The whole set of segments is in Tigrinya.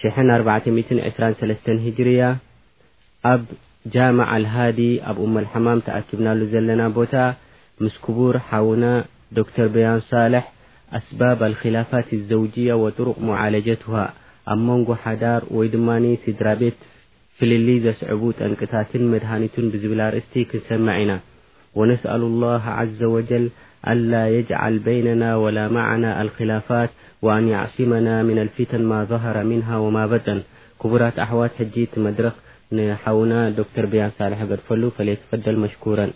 ሽሕን ኣርባዕተ ሚእትን ዕስራን ሰለስተን ሂጅርያ ኣብ ጃምዕ ኣልሃዲ ኣብ ኡመልሓማም ተኣኪብናሉ ዘለና ቦታ ምስ ክቡር ሓውና ዶክተር በያን ሳልሕ ኣስባብ ኣልኺላፋት ዘውጅያ ወጥሩቅ ሙዓለጀቱሃ ኣብ መንጎ ሓዳር ወይ ድማ ስድራቤት فلل ዘسعب ጠنقታት مድهنت بزبل رእست كنسمع ن ونسأل الله عز وجل ألا يجعل بيننا ولا معنا الخلافت وأن يعصمنا من الفتن ما ظهر منها وما بط كبرت أحوت حجي مድر نحون ዶر بين ح قطፈل فليتفደل مشكورا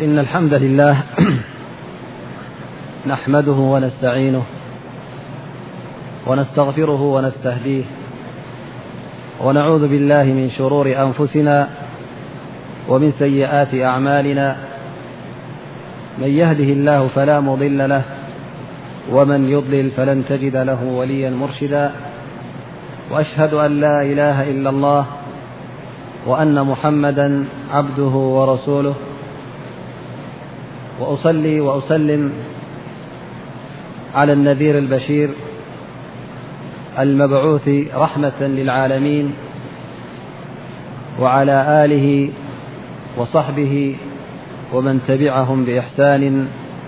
إن الحمد لله نحمده ونستعينه ونستغفره ونستهديه ونعوذ بالله من شرور أنفسنا ومن سيئات أعمالنا من يهده الله فلا مضل له ومن يضلل فلن تجد له وليا مرشدا وأشهد أن لا إله إلا الله وأن محمدا عبده ورسوله وأصلي وأسلم على النذير البشير المبعوث رحمة للعالمين وعلى آله وصحبه ومن تبعهم بإحسان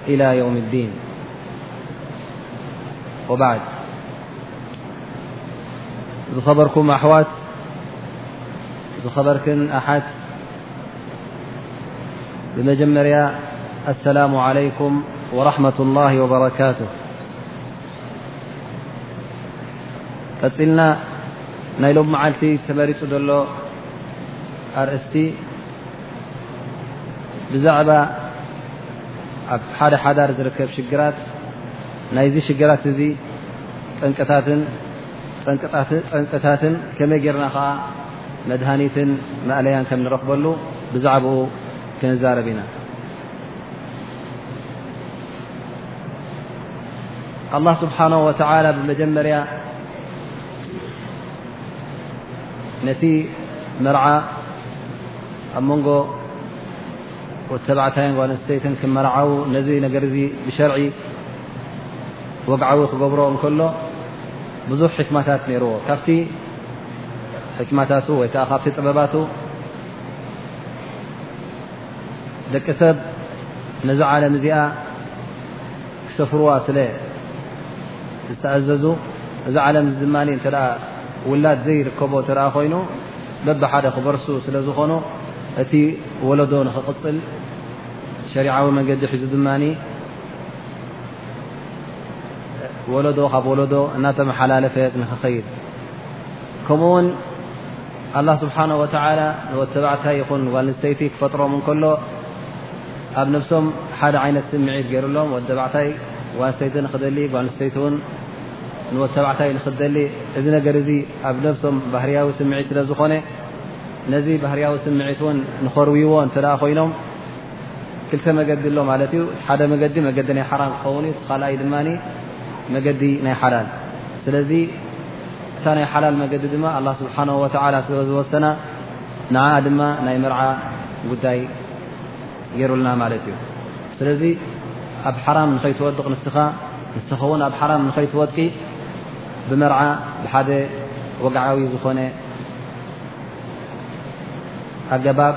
إلى يوم الدين وبعد ዝኸበርኩም ኣሕዋት ዝኸበርክን ኣሓት ብመጀመርያ ኣሰላሙ ዓለይኩም ወረሕመة ላه ወበረካቱ ቀፂልና ናይ ሎም መዓልቲ ተመሪፁ ዘሎ ኣርእስቲ ብዛዕባ ኣብ ሓደ ሓዳር ዝርከብ ሽግራት ናይዚ ሽግራት እዚ ጠንቅታትን ከመይ ጌርና ኸዓ መድሃኒትን ማእለያን ከም ንረኽበሉ ብዛዕባኡ ክንዛረብ ኢና ኣላ ስብሓን ወተላ ብመጀመርያ ነቲ መርዓ ኣብ መንጎ ወተባዕታይን ጓንስተይትን ክመርዓው ነዚ ነገር እዚ ብሸርዒ ወግዓዊ ክገብሮ እንከሎ ብዙሕ ሕክማታት ነይርዎ ካብቲ ሕክማታቱ ወይ ከዓ ካብቲ ጥበባቱ ደቂ ሰብ ነዚ ዓለም እዚኣ ክሰፍርዋ ስለ ዝተኣዘዙ እዚ ዓለም እዚ ድማ እተ ውላድ ዘይርከቦ እተኣ ኮይኑ በብ ሓደ ክበርሱ ስለ ዝኾኑ እቲ ወለዶ ንክቕፅል ሸሪዓዊ መንገዲ ሒዙ ድማ ወለዶ ካብ ወለዶ እናተመሓላለፈ ንክኸይድ ከምኡ ውን ኣላ ስብሓን ወተላ ንወተባዕታ ይኹን ጓል ንስተይቲ ክፈጥሮም እንከሎ ኣብ ነብሶም ሓደ ዓይነት ስምዒት ገይሩሎም ወተባዕታይ ጓልስተይቲ ንክደሊ ጓልስተይቲ ውን ንወተባዕታይ ንክደሊ እዚ ነገር እዚ ኣብ ነብሶም ባህርያዊ ስምዒት ስለ ዝኾነ ነዚ ባህርያዊ ስምዒት ውን ንኸርውይዎ እንተ ኮይኖም ክልተ መገዲ ኣሎ ማለት እዩ እቲ ሓደ መገዲ መገዲ ናይ ሓራም ክኸውን እዩ እቲ ካልኣይ ድማ መገዲ ናይ ሓላል ስለዚ እታ ናይ ሓላል መገዲ ድማ ኣላ ስብሓን ወተላ ስለ ዝወሰና ንዓ ድማ ናይ መርዓ ጉዳይ ገይሩልና ማለት እዩ ስለዚ ኣብ ሓራም ንኸይትወድቕ ንስኻ ንስኸ ውን ኣብ ሓራም ንኸይትወድቂ ብመርዓ ብሓደ ወግዓዊ ዝኾነ ኣገባብ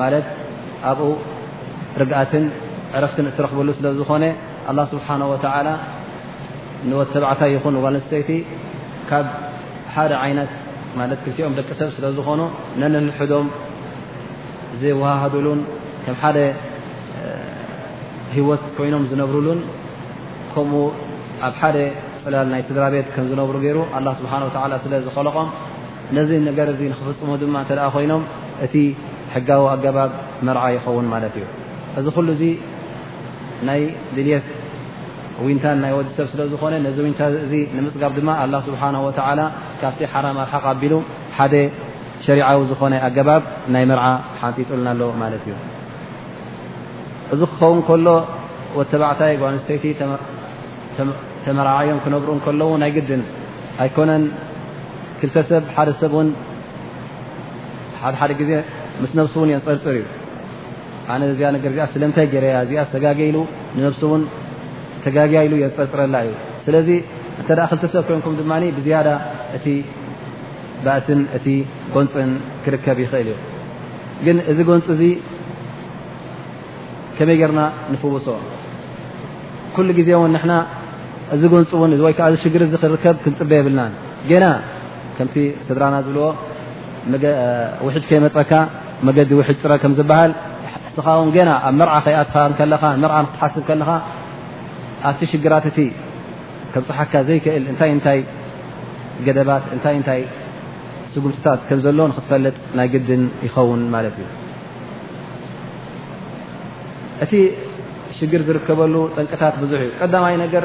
ማለት ኣብኡ ርግኣትን ዕረፍትን እትረኽብሉ ስለ ዝኾነ ኣላ ስብሓን ወተዓላ ንወት ተባዕታይ ይኹን ዋልንስተይቲ ካብ ሓደ ዓይነት ማለት ክልቲኦም ደቂ ሰብ ስለ ዝኾኑ ነንንሕዶም ዝወሃሃዱሉን ከም ሓደ ህይወት ኮይኖም ዝነብሩሉን ከምኡ ኣብ ሓደ ፅላል ናይ ስድራ ቤት ከም ዝነብሩ ገይሩ ኣላ ስብሓን ወተዓላ ስለ ዝኸለቖም ነዚ ነገር እዚ ንክፍፅሙ ድማ እተ ኮይኖም እቲ ሕጋዊ ኣገባብ መርዓ ይኸውን ማለት እዩ እዚ ኩሉ እዚ ናይ ድልት ዊንታን ናይ ወዲ ሰብ ስለ ዝኾነ ነዚ ዊንታ እዚ ንምፅጋብ ድማ ኣላ ስብሓን ወተላ ካብቲ ሓራም ኣርሓቕ ኣቢሉ ሓደ ሸሪዓዊ ዝኾነ ኣገባብ ናይ መርዓ ሓንጢጡልና ኣሎ ማለት እዩ እዚ ክኸውን ከሎ ወተባዕታይ ጓንስተይቲ ተመራዓዮም ክነብሩ ከለዉ ናይ ግድን ኣይኮነን ክልተ ሰብ ሓደ ሰብ ን ሓደ ሓደ ግዜ ምስ ነብሲ እውን የንፀርፅር እዩ ኣነ እዚኣ ነገር እዚኣ ስለምንታይ ገይረያ እዚኣ ዝተጋገ ኢሉ ንነብሲ እውን ተጋግያ ኢሉ የንፀርፅረላ እዩ ስለዚ እንተ ክልተ ሰብ ኮይንኩም ድማ ብዝያዳ እቲ ባእስን እቲ ጎንፅን ክርከብ ይኽእል እዩ ግን እዚ ጎንፂ እዚ ከመይ ጌርና ንፍውሶ ኩሉ ግዜ እውን ንሕና እዚ ጎንፂ እውን ወይ ከዓ እዚ ሽግር እዚ ክርከብ ክንፅበ የብልናን ገና ከምቲ ስድራና ዝብልዎ ውሕጅ ከይመፀካ መገዲ ውሕጅ ፅረ ከም ዝበሃል እስኻ እውን ገና ኣብ መርዓ ከይኣትኻ ከለኻ መርዓ ንክትሓስብ ከለኻ ኣብቲ ሽግራት እቲ ከብፅሓካ ዘይክእል እንታይ እንታይ ገደባት እንታይ እንታይ ስጉምትታት ከም ዘሎ ንክትፈልጥ ናይ ግድን ይኸውን ማለት እዩ እቲ ሽግር ዝርከበሉ ጠንቅታት ብዙሕ እዩ ቀዳማይ ነገር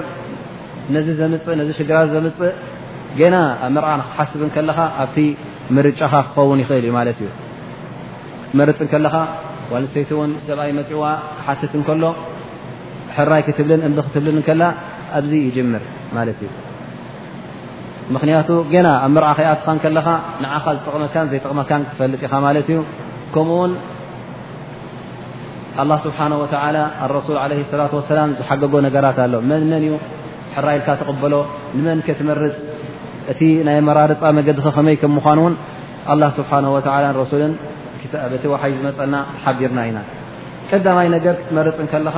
ነዚ ዘምፅእ ነዚ ሽግራት ዘምፅእ ገና ኣብ መርዓ ንክትሓስብ ከለኻ ኣብቲ ምርጫኻ ክኸውን ይኽእል እዩ ማለት እዩ መርፅ ከለኻ ዋልሰይቲ እውን ሰብኣይ መፅዋ ክሓትት እንከሎ ሕራይ ክትብልን እምቢ ክትብልን ከላ ኣብዚ ይጅምር ማለት እዩ ምክንያቱ ገና ኣብ መርዓ ከይኣትኻ ከለኻ ንዓኻ ዝጠቕመካን ዘይጠቕመካን ክፈልጥ ኢኻ ማለት እዩ ከምኡ ውን ኣላ ስብሓን ወተላ ኣረሱል ለ ሰላት ወሰላም ዝሓገጎ ነገራት ኣሎ መን መን እዩ ሕራይልካ ተቕበሎ ንመን ከትመርፅ እቲ ናይ መራርፃ መገድኸ ከመይ ከም ምኳኑ እውን ኣላ ስብሓን ወላ ረሱልን በቲ ዋሓይ ዝመፀና ተሓቢርና ኢና ቀዳማይ ነገር ክትመርፅ ከለኻ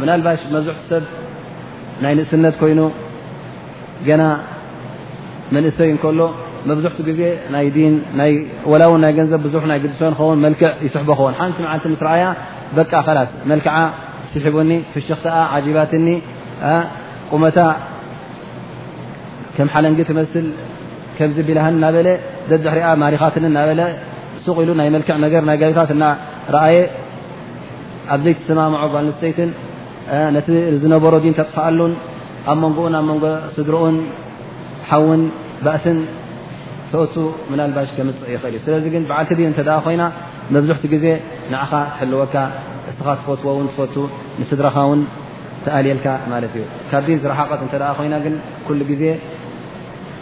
ምናልባሽ መብዝሕ ሰብ ናይ ንእስነት ኮይኑ ገና መንእሰይ እንከሎ መብዝሕቲ ግዜ ናይ ዲን ወላ ውን ናይ ገንዘብ ብዙሕ ናይ ግድሶ ንኸውን መልክዕ ይስሕቦ ኸውን ሓንቲ መዓልቲ ምስ ረኣያ በቃ ከላስ መልክዓ ስሒቡኒ ፍሽኽታኣ ዓጂባትኒ ቁመታ ከም ሓለንጊ ትመስል ከምዚ ቢላሃን እናበለ ደድሕሪኣ ማሪኻትኒ እናበለ ሱቕ ኢሉ ናይ መልክዕ ነገር ናይ ጋቢታት እናረኣየ ኣብ ዘይትሰማምዖ ጓል ኣንስተይትን ነቲ ዝነበሮ ዲን ተጥፍኣሉን ኣብ መንጎኡን ኣብ መንጎ ስድርኡን ሓውን ባእስን ተእቱ ምናልባሽ ከምፅእ ይኽእል እዩ ስለዚ ግን በዓልቲ ዲን እተ ኮይና መብዝሕቲ ግዜ ንዓኻ ትሕልወካ እስትኻ ትፈትዎ ውን ትፈቱ ንስድራኻ ውን ትኣልየልካ ማለት እዩ ካብ ዲን ዝረሓቐት እተ ኮይና ግን ኩሉ ግዜ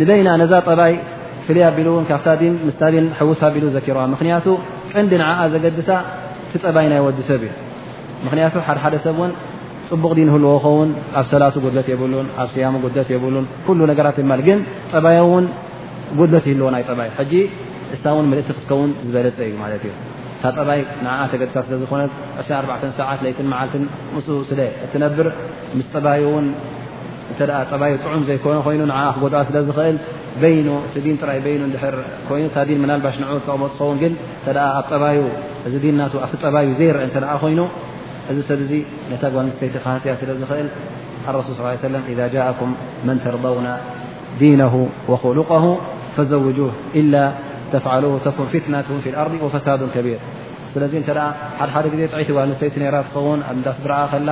ንበይና ነዛ ጠባይ ፍልይ ኣቢሉ ውን ካብታ ዲን ምስታ ዲን ሕውስ ኣቢሉ ዘኪርዋ ምክንያቱ ቀንዲ ንዓኣ ዘገድሳ እቲ ጠባይ ናይ ወዲ ሰብ እዩ ምክንያቱ ሓደ ሓደ ሰብ ውን ፅቡቕ ዲን ህልዎ ኸውን ኣብ ሰላቱ ጉድለት የብሉን ኣብ ስያሙ ጉድለት የብሉን ኩሉ ነገራት ይማል ግን ጠባዮ ውን ጉድለት ይህልዎ ናይ ጠባይ ሕጂ እሳ ውን ምልእቲ ክትከውን ዝበለፀ እዩ ማለት እዩ እታ ጠባይ ንዓኣ ተገድሳ ስለ ዝኾነት ዕስራ ኣርባዕተ ሰዓት ለይትን መዓልትን ምስ ስለ እትነብር ምስ ጠባዩ ውን እተ ጠባዩ ጥዑም ዘይኮነ ኮይኑ ንዓ ክጎድኣ ስለ ዝኽእል በይኑ እቲ ዲን ጥራይ በይኑ ድር ኮይኑ እታ ዲን ምናልባሽ ንዑ ጠቕሞ ትኸውን ግን እተ ኣብ ጠባዩ እዚ ዲን ናቱ ኣብቲ ጠባዩ ዘይርአ እተ ኮይኑ እዚ ሰብ እዚ ነታ ጓል ንስተይቲ ክሃስያ ስለ ዝኽእል ኣረሱል ስ ሰለም ኢዛ ጃእኩም መን ተርደውና ዲነሁ ወክሉቀሁ ፈዘውጁ ኢላ ተፍዓሉ ተኩን ፊትናት ፊ ኣርض ወፈሳዱ ከቢር ስለዚ እተ ሓደሓደ ግዜ ጥዕይቲ ጓል ንሰይቲ ነራ ትኸውን ኣብ ንዳስድረኣ ከላ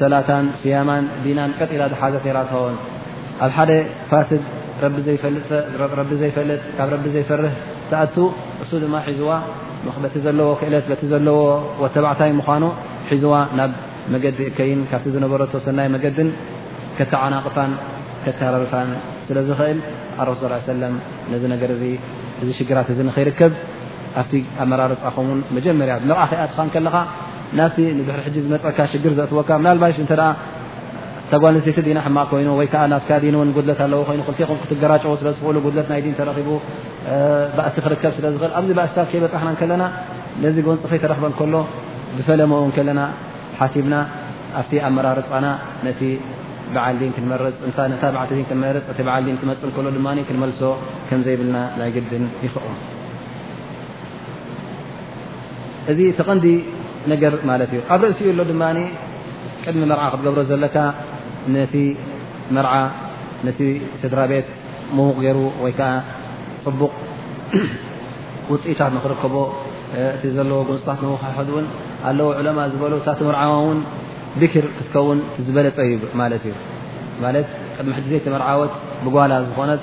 ሰላታን ስያማን ዲናን ቀጥ ኢላ ዝሓዘት ነራ ትኸውን ኣብ ሓደ ፋስድ ረቢ ዘይፈልጥ ካብ ረቢ ዘይፈርህ ተኣቱ እሱ ድማ ሒዝዋ በቲ ዘለዎ ክእለት በቲ ዘለዎ ወተባዕታይ ምኳኑ ሒዝዋ ናብ መገዲ እከይን ካብቲ ዝነበረቶ ሰናይ መገድን ከተዓናቕፋን ከተረርፋን ስለ ዝኽእል ኣረሱ ስ ሰለም ነዚ ነገር እዚ እዚ ሽግራት እዚ ንኸይርከብ ኣብቲ ኣመራርፃኹም ውን መጀመርያ ብ መራኺ ኣትኻ እንከለኻ ናብቲ ንድሕሪ ሕጂ ዝመፀካ ሽግር ዘእትወካ ምናልባሽ እንተ ተጓልንሰይቲ ዲና ሕማቕ ኮይኑ ወይ ከዓ ናትካ ዲን ውን ጉድለት ኣለዎ ኮይኑ ክልቲኹም ክትገራጨዎ ስለ ዝኽእሉ ጉድለት ናይ ዲን ተረኺቡ ባእሲ ክርከብ ስለ ዝኽእል ኣብዚ ባእስታት ከይበፃሕና እንከለና ነዚ ጎንፂ ከይተረኽበ እንከሎ ብፈለመኡ እንከለና ሓሲብና ኣብቲ ኣመራርፃና ነቲ በዓል ዲን ክንመርፅ እታ በዓልቲ ዲን ክንመርፅ እቲ በዓል ዲን ክመፅእ እንከሎ ድማ ክንመልሶ ከም ዘይብልና ናይ ግድን ይኸው እዚ እቲ ቐንዲ ነገር ማለት እዩ ኣብ ርእሲኡ ሎ ድማ ቅድሚ መርዓ ክትገብሮ ዘለካ ነቲ መርዓ ነቲ ስድራ ቤት ምዉቕ ገይሩ ወይ ከዓ ፅቡቕ ውፅኢታት ንክርከቦ እቲ ዘለዎ ጎንፅታት ንውክሕሕድ እውን ኣለዉ ዕለማ ዝበሉ እታ ትምርዓዋ እውን ብክር ክትከውን ዝበለፀ እዩ ማለት እዩ ማለት ቅድሚ ሕጂ ዘይተመርዓወት ብጓላ ዝኾነት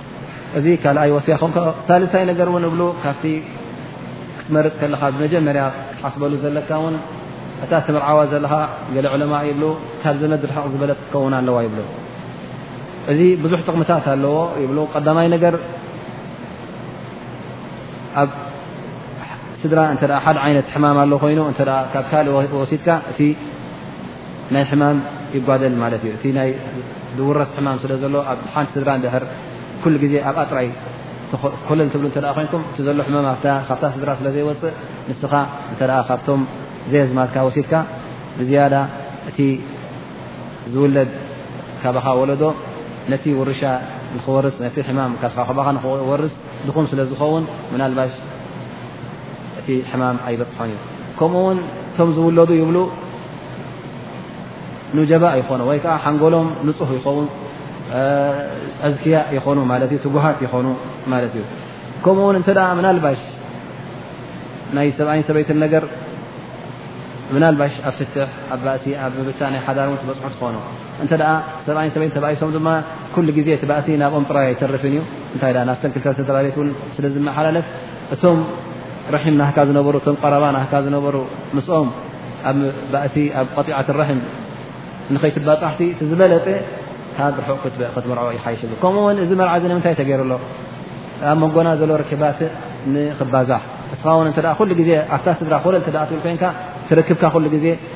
እዚ ካልኣይ ወስያ ኹም ታልታይ ነገር እውን እብሉ ካብቲ ክትመርፅ ከለኻ ብመጀመርያ ክትሓስበሉ ዘለካ ውን እታ ትምርዓዋ ዘለኻ ገለ ዕለማ ይብሉ ካብ ዘመድ ርሕቕ ዝበለት ክትከውን ኣለዋ ይብሉ እዚ ብዙሕ ጥቕምታት ኣለዎ ይብሉ ቀዳማይ ነገር ኣብ ስድራ እተ ሓደ ዓይነት ሕማም ኣሎ ኮይኑ እተ ካብ ካልእ ወሲድካ እቲ ናይ ሕማም ይጓደል ማለት እዩ እቲ ናይ ዝውረስ ሕማም ስለ ዘሎ ኣብ ሓንቲ ስድራ ድር ኩሉ ግዜ ኣብኣ ጥራይ ኮለል ትብሉ እተ ኮንኩም እቲ ዘሎ ሕማም ካብታ ስድራ ስለ ዘይወፅእ ንስኻ እተ ካብቶም ዘየዝማትካ ወሲድካ ብዝያዳ እቲ ዝውለድ ካባኻ ወለዶ ነቲ ውርሻ ንክወርስ ነቲ ሕማም ካባኻ ንክወርስ ድኹም ስለ ዝኸውን ምናልባሽ እቲ ሕማም ኣይበፅሖን እዩ ከምኡ ውን እቶም ዝውለዱ ይብሉ ንጀባ ይኾኑ ወይ ከዓ ሓንጎሎም ንፁህ ይኸውን ኣዝክያ ይኾኑ ማለት እዩ ትጉሃት ይኾኑ ማለት እዩ ከምኡ ውን እንተ ምናልባሽ ናይ ሰብኣይን ሰበይትን ነገር ምናልባሽ ኣብ ፍትሕ ኣብ ባእሲ ኣብ ምብታ ናይ ሓዳር ውን ትበፅሑ ትኾኑ እንተ ሰብኣይን ሰበይትን ተባኢሶም ድማ ኩሉ ግዜ እቲ ባእሲ ናብኦም ጥራይ ኣይተርፍን እዩ እንታይ ኣ ናብተን ክልተ ስድራ ቤት እውን ስለ ዝመሓላለፍ እቶም ርሒም ናህካ ዝነበሩ እቶም ቀረባ ናህካ ዝነበሩ ምስኦም ኣብ ባእሲ ኣብ ቐጢዓት ርሒም ንኸይትባፃሕሲ እቲ ዝበለፀ ካብ ርሑቕ ክትመርዖ ይሓይሽ ብ ከምኡ ውን እዚ መርዓ እዚ ንምንታይ ተገይሩ ኣሎ ኣብ መንጎና ዘሎ ርክባት ንኽባዛሕ እስኻ ውን እተ ኩሉ ግዜ ኣብታ ስድራ ኮለል ተዳእትብል ኮይንካ ትርክብካ ኩሉ ግዜ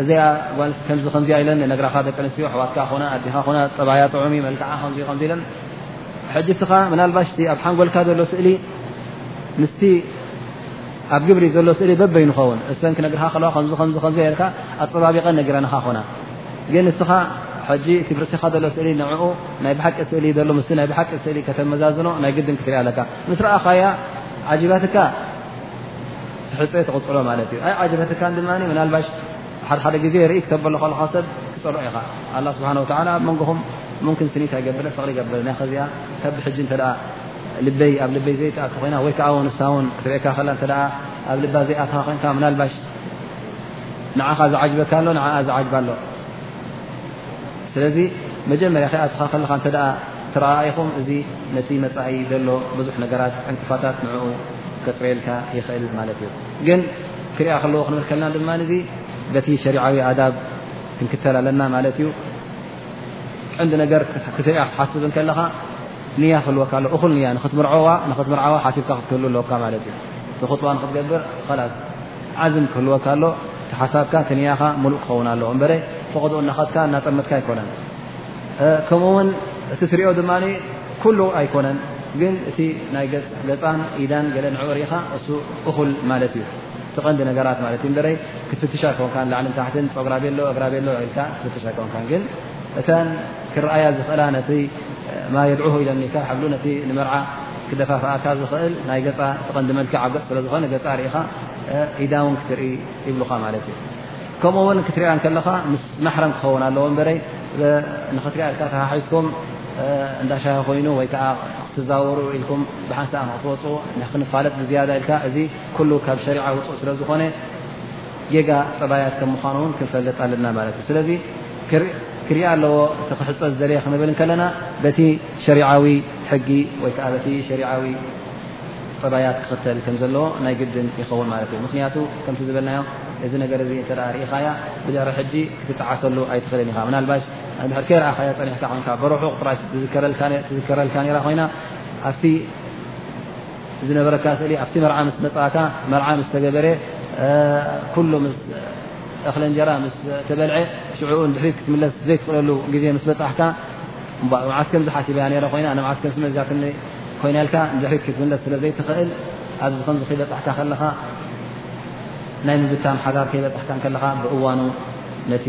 እዚኣ ጓል ከምዚ ከምዚ ኢለን ነግራኻ ደቂ ኣንስትዮ ኣሕዋትካ ኮና ኣዲኻ ኮና ጠባያ ጥዑሚ መልክዓ ከምዚ ከምዚ ኢለን ሕጂ እትኻ ምናልባሽ እቲ ኣብ ሓንጎልካ ዘሎ ስእሊ ምስቲ ኣብ ግብሪ ዘሎ ስእሊ በበይኑ ኸውን እሰን ክነግርካ ከለዋ ከምዚ ከምዚ ከምዚ ኢልካ ኣፀባቢቐን ነጊረንኻ ኮና ግን እስኻ ሕጂ እቲ ብርእሲኻ ዘሎ ስእሊ ንዕኡ ናይ ብሓቂ ስእሊ ዘሎ ምስ ናይ ብሓቂ ስእሊ ከተመዛዝኖ ናይ ግድን ክትሪኣ ኣለካ ምስ ረኣኻያ ዓጂባትካ ትሕፀ ትቕፅሎ ማለት እዩ ኣይ ዓጀበትካን ድማ ምናልባሽ ሓደ ሓደ ግዜ ርኢ ክተበሎ ከለካ ሰብ ክፀልኦ ኢኻ ኣላ ስብሓን ወተላ ኣብ መንጎኹም ሙምኪን ስኒት ኣይገብር ፍቕሪ ይገብር ናይ ከዚኣ ከብ ሕጂ እተ ልበይ ኣብ ልበይ ዘይትኣት ኮይና ወይ ከዓ ውን ንሳውን ክትርእካ ከላ እተ ኣብ ልባ ዘይኣት ኮንካ ምናልባሽ ንዓኻ ዝዓጅበካ ኣሎ ንዓኣ ዝዓጅባ ኣሎ ስለዚ መጀመርያ ከይኣትኻ ከለኻ እንተ ተረኣኢኹም እዚ ነቲ መፃኢ ዘሎ ብዙሕ ነገራት ዕንቅፋታት ንዕኡ ከፅርየልካ ይኽእል ማለት እዩ ግን ክሪኣ ከለዎ ክንብል ከለና ድማ እዚ በቲ ሸሪዓዊ ኣዳብ ክንክተል ኣለና ማለት እዩ ቀንዲ ነገር ክትሪያ ክትሓስብ ከለኻ ንያ ክህልወካ ኣሎ እኹል ንያ ንክትምርዓዋ ሓሲብካ ክትህሉ ኣለካ ማለት እዩ ኹጥባ ንክትገብር ላስ ዓዝም ክህልወካ ኣሎ ሓሳብካ ክንያኻ ሙሉእ ክኸውን ኣለ እበረ ፈቐዶ እናኸትካ እናጠመትካ ኣይኮነን ከምኡ ውን እቲ ትሪኦ ድማ ኩሉ ኣይኮነን ግን እቲ ናይ ገፃን ኢዳን ገለ ንዕበሪኢኻ እሱ እኹል ማለት እዩ ትቐንዲ ነገራት ማለት እዩ በረ ክትፍትሻ ኣይኮንካ ላዕልን ታሕትን ፀጉራቤሎ እግራቤሎ ኢልካ ክትፍትሻ ኣይኮንካ ግን እተን ክረኣያ ዝኽእላ ነቲ ማ የድዑሁ ኢለ ኒካሕ ኣብሉ ነቲ ንመርዓ ክደፋፍኣካ ዝኽእል ናይ ገፃ ተቐንዲ መልክዕ ኣብ ገፅ ስለ ዝኾነ ገፃ ርኢኻ ኢዳ ውን ክትርኢ ይብሉኻ ማለት እዩ ከምኡ ውን ክትሪኣ ከለኻ ምስ ማሕረም ክኸውን ኣለዎ በረይ ንክትሪኣ ልካ ተሓሒዝኩም እንዳሻሂ ኮይኑ ወይ ከዓ ክትዛወሩ ኢልኩም ብሓንሳእ ንክትወፁ ንክንፋለጥ ብዝያዳ ኢልካ እዚ ኩሉ ካብ ሸሪዓ ውፁእ ስለ ዝኾነ ጌጋ ጠባያት ከም ምዃኑ እውን ክንፈልጥ ኣለና ማለት እዩ ስለዚ ክሪኣ ኣለዎ እቲ ክሕፀ ዝደለየ ክንብል እንከለና በቲ ሸሪዓዊ ሕጊ ወይ ከዓ በቲ ሸሪዓዊ ጠባያት ክኽተል ከም ዘለዎ ናይ ግድን ይኸውን ማለት እዩ ምክንያቱ ከምቲ ዝበልናዮ እዚ ነገር እዚ እተ ርኢኻያ ብድዕሪ ሕጂ ክትጠዓሰሉ ኣይትኽእልን ኢኻ ምናልባሽ ድሕር ከይረኣኻዮ ፀኒሕካ ኮንካ ብርሑቕ ጥራይ ትዝከረልካ ኮይና ኣብቲ ዝነበረካ ስእሊ ኣብቲ መርዓ ምስ መፃእካ መርዓ ምስ ተገበረ ኩሉ ምስ እኽለ እንጀራ ምስ ተበልዐ ሽዑኡ ድሕሪት ክትምለስ ዘይትኽእለሉ ግዜ ምስ በፃሕካ ንዓስ ከምዚ ሓሲበያ ነረ ኮይና ንዓስ ከምሲ መዚያ ክ ኮይና ኢልካ ድሕሪት ክትምለስ ስለ ዘይትኽእል ኣብዚ ከምዚ ከይበፃሕካ ከለኻ ናይ ምብታም ሓዳር ከይበፅሕካ ከለኻ ብእዋኑ ነቲ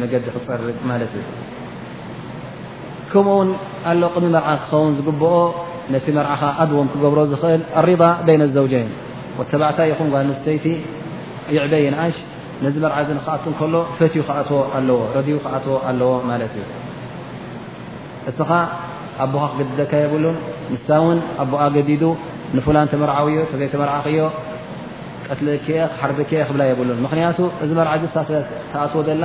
መገዲ ክፀርግ ማለት እዩ ከምኡ ውን ኣሎ ቅሚ መርዓ ክኸውን ዝግብኦ ነቲ መርዓ ከ ኣድዎም ክገብሮ ዝኽእል ኣሪض በይነ ዘውጀይን ወተባዕታይ ይኹን ጓ ንስተይቲ ይዕበ ይንኣሽ ነዚ መርዓ ዚ ንክኣት ከሎ ፈትዩ ክኣትዎ ኣለዎ ረድኡ ክኣትዎ ኣለዎ ማለት እዩ እስኻ ኣቦኻ ክገድደካ የብሉን ንሳ ውን ኣቦኣ ገዲዱ ንፍላን ተመርዓዊ ዮ ተዘይተመርዓክዮ ቀትልክ ክሓርድክ ክብላ የብሉን ምክንያቱ እዚ መርዓ ዚ ሳሰ ተኣትዎ ዘላ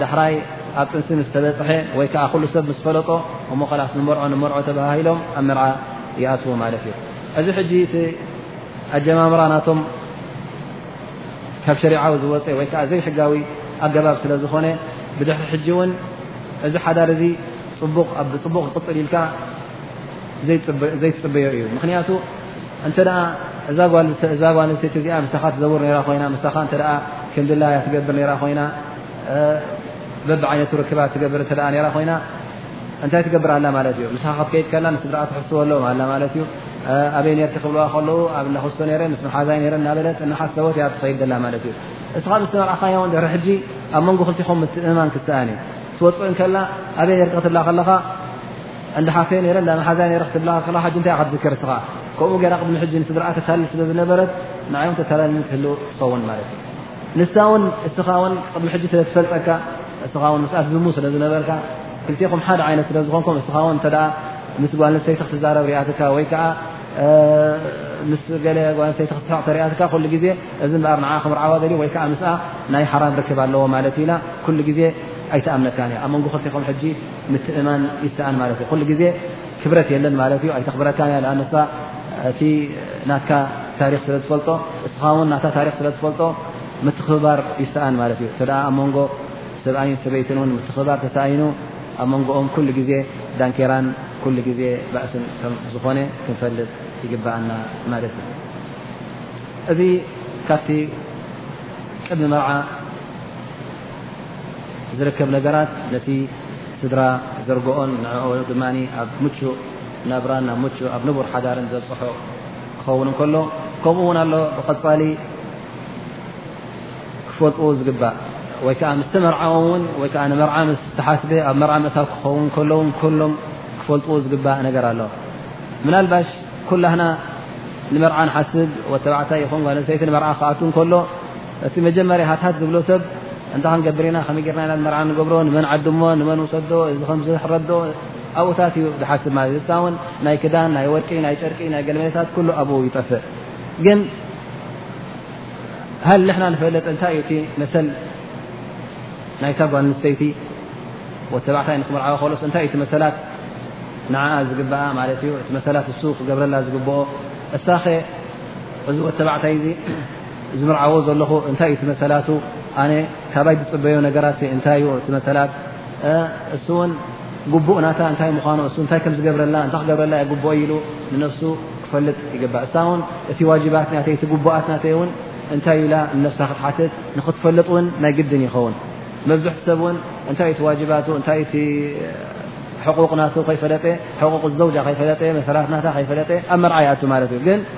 ዳሕራይ ኣብ ጥንሲ ምስ ተበፅሐ ወይ ከዓ ኩሉ ሰብ ምስ ፈለጦ እሞ ኸላስ ንመርዖ ንመርዖ ተባሃሂሎም ኣብ መርዓ ይኣትዉ ማለት እዩ እዚ ሕጂ እቲ ኣጀማምራ ናቶም ካብ ሸሪዓዊ ዝወፀ ወይ ከዓ ዘይሕጋዊ ኣገባብ ስለ ዝኾነ ብድሕሪ ሕጂ እውን እዚ ሓዳር እዚ ፅቡቕ ብፅቡቕ ክቅፅል ኢልካ ዘይትፅበዮ እዩ ምክንያቱ እንተ እዛ ጓልሰይቲ እዚኣ ምሳኻ ትዘውር ራ ኮይና ምሳኻ እተ ክምድላ ያ ትገብር ራ ኮይና በቢ ዓይነቱ ርክባ ትገብር እተ ራ ኮይና እንታይ ትገብር ኣላ ማለት እዩ ምሳኻ ክትከይድ ከላ ንስድራኣ ትሕስዎ ኣለዎም ኣላ ማለት እዩ ኣበይ ነርኪ ክብልዋ ከለዉ ኣብ ናክስቶ ነረ ምስ መሓዛይ ነረ እናበለት እናሓሰቦት እያ ትኸይድ ዘላ ማለት እዩ እስኻ ምስ ተመርዕኻዮ ድሕሪ ሕጂ ኣብ መንጎ ክልቲኹም ምትእምማን ክሰኣን እዩ ትወፅእ እንከላ ኣበይ ነርኪ ክትብላ ከለኻ እንዳ ሓፍተይ ነይረ እንዳ መሓዛይ ነይረ ክትብላ ከለኻ ሕጂ እንታይ ክትዝክር እስኻ ከምኡ ገይራ ቅድሚ ሕጂ ንስድራኣ ተታልል ስለ ዝነበረት ንዓይ እውን ተታላልኒ ትህሉ ትኸውን ማለት እዩ ንሳ እውን እስኻ እውን ቅድሚ ሕጂ ስለ ትፈልጠካ እስኻ እውን ምስኣ ትዝሙ ስለ ዝነበርካ ክልቲኹም ሓደ ዓይነት ስለ ዝኾንኩም እስኻ እውን እንተ ምስ ጓል ንስተይቲ ክትዛረብ ሪኣትካ ወይ ከዓ ምስ ገለ ጓል ንስተይቲ ክትስሕቕ ተሪኣትካ ኩሉ ግዜ እዚ እምበኣር ንዓ ክምርዓዋ ዘልዩ ወይ ከዓ ምስኣ ናይ ሓራም ርክብ ኣለዎ ማለት ኢና ኩሉ ግዜ ኣይትኣምነካን እያ ኣብ መንጎ ክልቲኹም ሕጂ ምትእማን ይሰኣን ማለት እዩ ኩሉ ግዜ ክብረት የለን ማለት እዩ ኣይተኽብረካን እያ ኣ ንሳ እቲ ናትካ ታሪክ ስለ ዝፈልጦ እስኻ ውን ናታ ታሪክ ስለ ዝፈልጦ ምትኽብባር ይሰኣን ማለት እዩ ተ ኣብ መንጎ ሰብኣይን ሰበይትን ን ምትኽብባር ተሳኣይኑ ኣብ መንጎኦም ኩሉ ግዜ ዳንኬራን ኩሉ ግዜ ባእስን ከም ዝኾነ ክንፈልጥ ይግብኣና ማለት እዩ እዚ ካብቲ ቅድሚ መርዓ ዝርከብ ነገራት ነቲ ስድራ ዘርግኦን ንዕኦ ድማ ኣብ ምቹእ ናብራን ኣብ ምቹእ ኣብ ንቡር ሓዳርን ዘብፅሖ ክኸውን እንከሎ ከምኡ እውን ኣሎ ብቐፃሊ ክፈልጥዎ ዝግባእ ወይ ከዓ ምስ ተመርዓዎ እውን ወይ ከዓ ንመርዓ ምስ ዝተሓስበ ኣብ መርዓ ምእታው ክኸውን ከለውን ኩሎም ክፈልጥዎ ዝግባእ ነገር ኣሎ ምናልባሽ ኩላህና ንመርዓ ንሓስብ ወተባዕታይ ይኹን ጓል ኣንሰይቲ ንመርዓ ክኣቱ እንከሎ እቲ መጀመርያ ሃትሃት ዝብሎ ሰብ እንታ ክንገብር ኢና ከመይ ጌርና ኢና ንመርዓ ንገብሮ ንመን ዓድሞ ንመን ውሰዶ እዚ ከምዝሕረዶ ኣብኡታት እዩ ዝሓስብ ማለት እሳ እውን ናይ ክዳን ናይ ወርቂ ናይ ጨርቂ ናይ ገልመታት ኩሉ ኣብኡ ይጠፍእ ግን ሃል ንሕና ንፈለጥ እንታይ እዩ እቲ መሰል ናይታ ጓል ንስተይቲ ወተባዕታይ ንክምርዓዊ ከሎስ እንታይ እዩ መሰላት ንዓ ዝግበኣ ማለት እዩ እቲ መሰላት እሱ ክገብረላ ዝግብኦ እሳኸ እዚ ወተባዕታይ እዚ ዝምርዓዎ ዘለኹ እንታይ እዩ ትመሰላቱ ኣነ ካባይ ዝፅበዮ ነገራት እንታይ እዩ ትመሰላት እሱ እውን ጉቡእ ናታ እንታይ ምኳኑ እሱ እንታይ ከም ዝገብረላ እንታይ ክገብረላ እየ ጉቡኦ ኢሉ ንነፍሱ ክፈልጥ ይግባእ እሳ እውን እቲ ዋጅባት ናተይ እቲ ጉቡኣት ናተይ እውን እንታይ ኢላ ንነፍሳ ክትሓትት ንክትፈልጥ እውን ናይ ግድን ይኸውን መብዝሕቲ ሰብ እውን እንታይ እቲ ዋጅባቱ እንታይ እቲ ሕቁቕ ናቱ ከይፈለጠ ሕቁቕ ዘውጃ ከይፈለጠ መሰላት ናታ ከይፈለጠ ኣብ መርዓ ይኣቱ ማለት እዩ ግን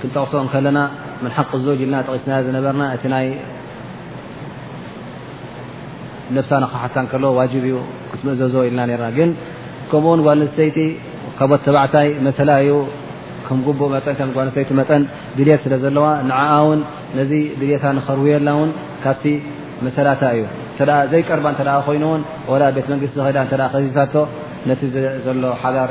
ክንጠቕሶ ከለና ምን ሓቂ ዞጅ ኢልና ጠቒስናዮ ዝነበርና እቲ ናይ ነብሳ ንክሓታ ከለዎ ዋጅብ እዩ ክትምእዘዞ ኢልና ነርና ግን ከምኡውን ጓል ንስተይቲ ካብ ተባዕታይ መሰላ እዩ ከም ጉቡእ መጠን ከም ጓንስተይቲ መጠን ድልት ስለ ዘለዋ ንዓኣ ውን ነዚ ድልታ ንኸርውየላ ውን ካብቲ መሰላታ እዩ እተ ዘይቀርባ እተ ኮይኑውን ወላ ቤት መንግስቲ ኸዳ እተ ከዚሳቶ ነቲ ዘሎ ሓዳር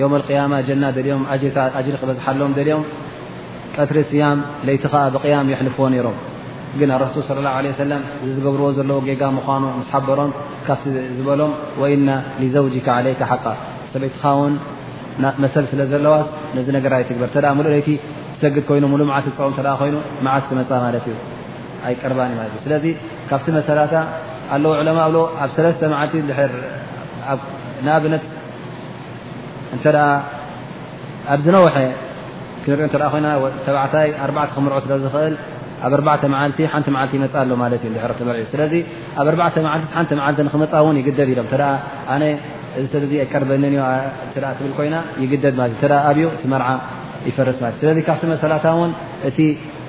ዮም ኣልቅያማ ጀና ደልዮም ኣጅሪ ክበዝሓሎም ደልዮም ቀትሪ ስያም ለይቲ ከዓ ብቅያም የሕልፍዎ ነይሮም ግን ኣረሱል ስለ ላ ለ ሰለም እዚ ዝገብርዎ ዘለዎ ጌጋ ምዃኑ ምስ ሓበሮም ካብቲ ዝበሎም ወኢና ሊዘውጅካ ዓለይካ ሓቃ ሰበይትኻ ውን መሰል ስለ ዘለዋስ ነዚ ነገር ኣይትግበር ተ ምሉእ ለይቲ ትሰግድ ኮይኑ ሙሉእ መዓልቲ ዝፀውም ተ ኮይኑ መዓስ ክመፃ ማለት እዩ ኣይቀርባን እዩ ማለት ስለዚ ካብቲ መሰላታ ኣለዉ ዕለማ ብሎ ኣብ ሰለስተ መዓልቲ ንኣብነት እንተ ኣብ ዝነውሐ ክንሪኦ እተ ኮይና ተባዕታይ ኣርባዕተ ክምርዖ ስለ ዝኽእል ኣብ ኣርባዕተ መዓልቲ ሓንቲ መዓልቲ ይመፅ ኣሎ ማለት እዩ ድሕረ ክመርዒ ስለዚ ኣብ ኣርባዕተ መዓልቲ ሓንቲ መዓልቲ ንክመፃ እውን ይግደድ ኢሎም እተ ኣነ እዚ ሰብ ዙ ኣይቀርበንን እዩ ትብል ኮይና ይግደድ ማለት እዩ እተ ኣብዩ እቲ መርዓ ይፈርስ ማለት እዩ ስለዚ ካብቲ መሰላታ እውን እቲ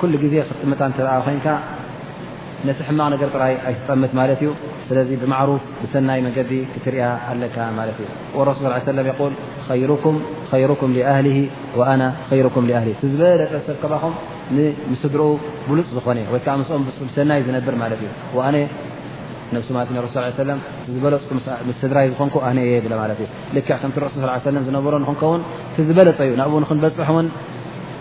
ኩሉ ግዜ ክትጥምታ እንተ ኮይንካ ነቲ ሕማቕ ነገር ጥራይ ኣይትጠምት ማለት እዩ ስለዚ ብማዕሩፍ ብሰናይ መገዲ ክትርያ ኣለካ ማለት እዩ ወረሱል ስ ሰለም የቁል ኸይሩኩም ኸይሩኩም ሊኣህሊ ወኣና ኸይሩኩም ሊኣህሊ እቲ ዝበለጠ ሰብ ከባኹም ንምስድርኡ ብሉፅ ዝኾነ ወይ ከዓ ምስኦም ብሰናይ ዝነብር ማለት እዩ ኣነ ነብሲ ማለት ንረሱ ሰለም እቲ ዝበለፅኩ ምስ ስድራይ ዝኾንኩ ኣነ እየ ብለ ማለት እዩ ልክዕ ከምቲ ረሱል ስ ሰለም ዝነበሮ ንክንከውን እቲ ዝበለፀ እዩ ናብኡ ንክንበፅሕ እውን